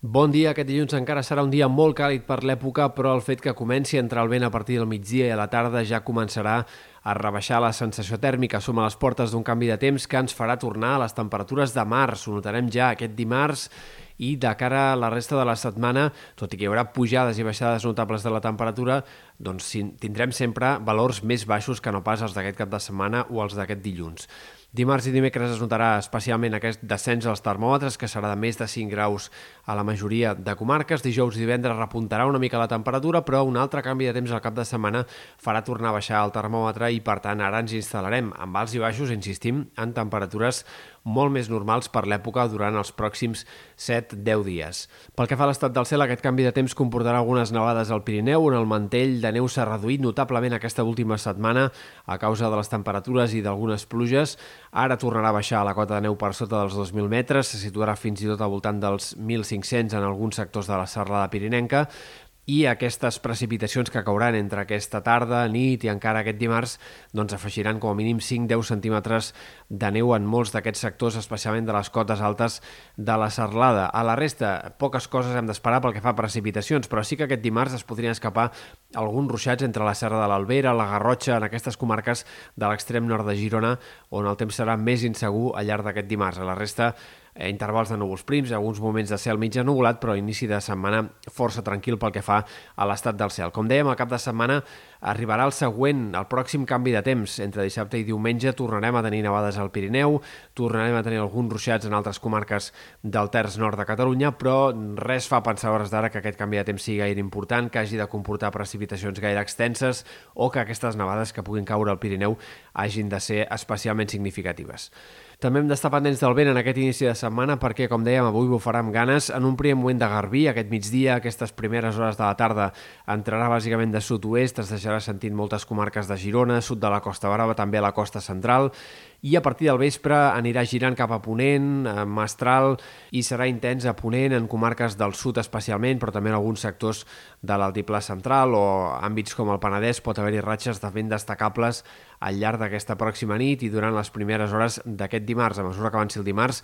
Bon dia. Aquest dilluns encara serà un dia molt càlid per l'època, però el fet que comenci a entrar el vent a partir del migdia i a la tarda ja començarà a rebaixar la sensació tèrmica. Som a les portes d'un canvi de temps que ens farà tornar a les temperatures de març. Ho notarem ja aquest dimarts i de cara a la resta de la setmana, tot i que hi haurà pujades i baixades notables de la temperatura, doncs tindrem sempre valors més baixos que no pas els d'aquest cap de setmana o els d'aquest dilluns. Dimarts i dimecres es notarà especialment aquest descens als termòmetres, que serà de més de 5 graus a la majoria de comarques. Dijous i divendres repuntarà una mica la temperatura, però un altre canvi de temps al cap de setmana farà tornar a baixar el termòmetre i, per tant, ara ens instal·larem amb alts i baixos, insistim, en temperatures molt més normals per l'època durant els pròxims 7-10 dies. Pel que fa a l'estat del cel, aquest canvi de temps comportarà algunes nevades al Pirineu, on el mantell de neu s'ha reduït notablement aquesta última setmana a causa de les temperatures i d'algunes pluges. Ara tornarà a baixar la cota de neu per sota dels 2.000 metres, se situarà fins i tot al voltant dels 1.500 en alguns sectors de la serrada pirinenca, i aquestes precipitacions que cauran entre aquesta tarda, nit i encara aquest dimarts doncs afegiran com a mínim 5-10 centímetres de neu en molts d'aquests sectors, especialment de les cotes altes de la serlada. A la resta, poques coses hem d'esperar pel que fa a precipitacions, però sí que aquest dimarts es podrien escapar alguns ruixats entre la Serra de l'Albera, la Garrotxa, en aquestes comarques de l'extrem nord de Girona, on el temps serà més insegur al llarg d'aquest dimarts. A la resta, eh, intervals de núvols prims, alguns moments de cel mig nuvolat, però inici de setmana força tranquil pel que fa a l'estat del cel. Com dèiem, al cap de setmana arribarà el següent, el pròxim canvi de temps. Entre dissabte i diumenge tornarem a tenir nevades al Pirineu, tornarem a tenir alguns ruixats en altres comarques del terç nord de Catalunya, però res fa pensar hores d'ara que aquest canvi de temps sigui gaire important, que hagi de comportar precipitacions gaire extenses o que aquestes nevades que puguin caure al Pirineu hagin de ser especialment significatives. També hem d'estar pendents del vent en aquest inici de setmana perquè, com dèiem, avui bufarà amb ganes. En un primer moment de garbí, aquest migdia, aquestes primeres hores de la tarda, entrarà bàsicament de sud-oest, es deixarà sentint moltes comarques de Girona, sud de la Costa Brava, també a la costa central, i a partir del vespre anirà girant cap a Ponent, a Mestral, i serà intens a Ponent en comarques del sud especialment, però també en alguns sectors de l'altiplà central o àmbits com el Penedès pot haver-hi ratxes de vent destacables al llarg d'aquesta pròxima nit i durant les primeres hores d'aquest dimarts. A mesura que avanci el dimarts,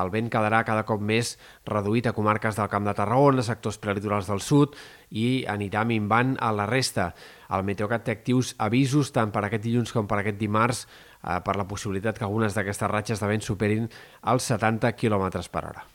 el vent quedarà cada cop més reduït a comarques del Camp de Tarragona, sectors prelitorals del sud, i anirà minvant a la resta. El Meteocat té actius avisos tant per aquest dilluns com per aquest dimarts eh, per la possibilitat que algunes d'aquestes ratxes de vent superin els 70 km per hora.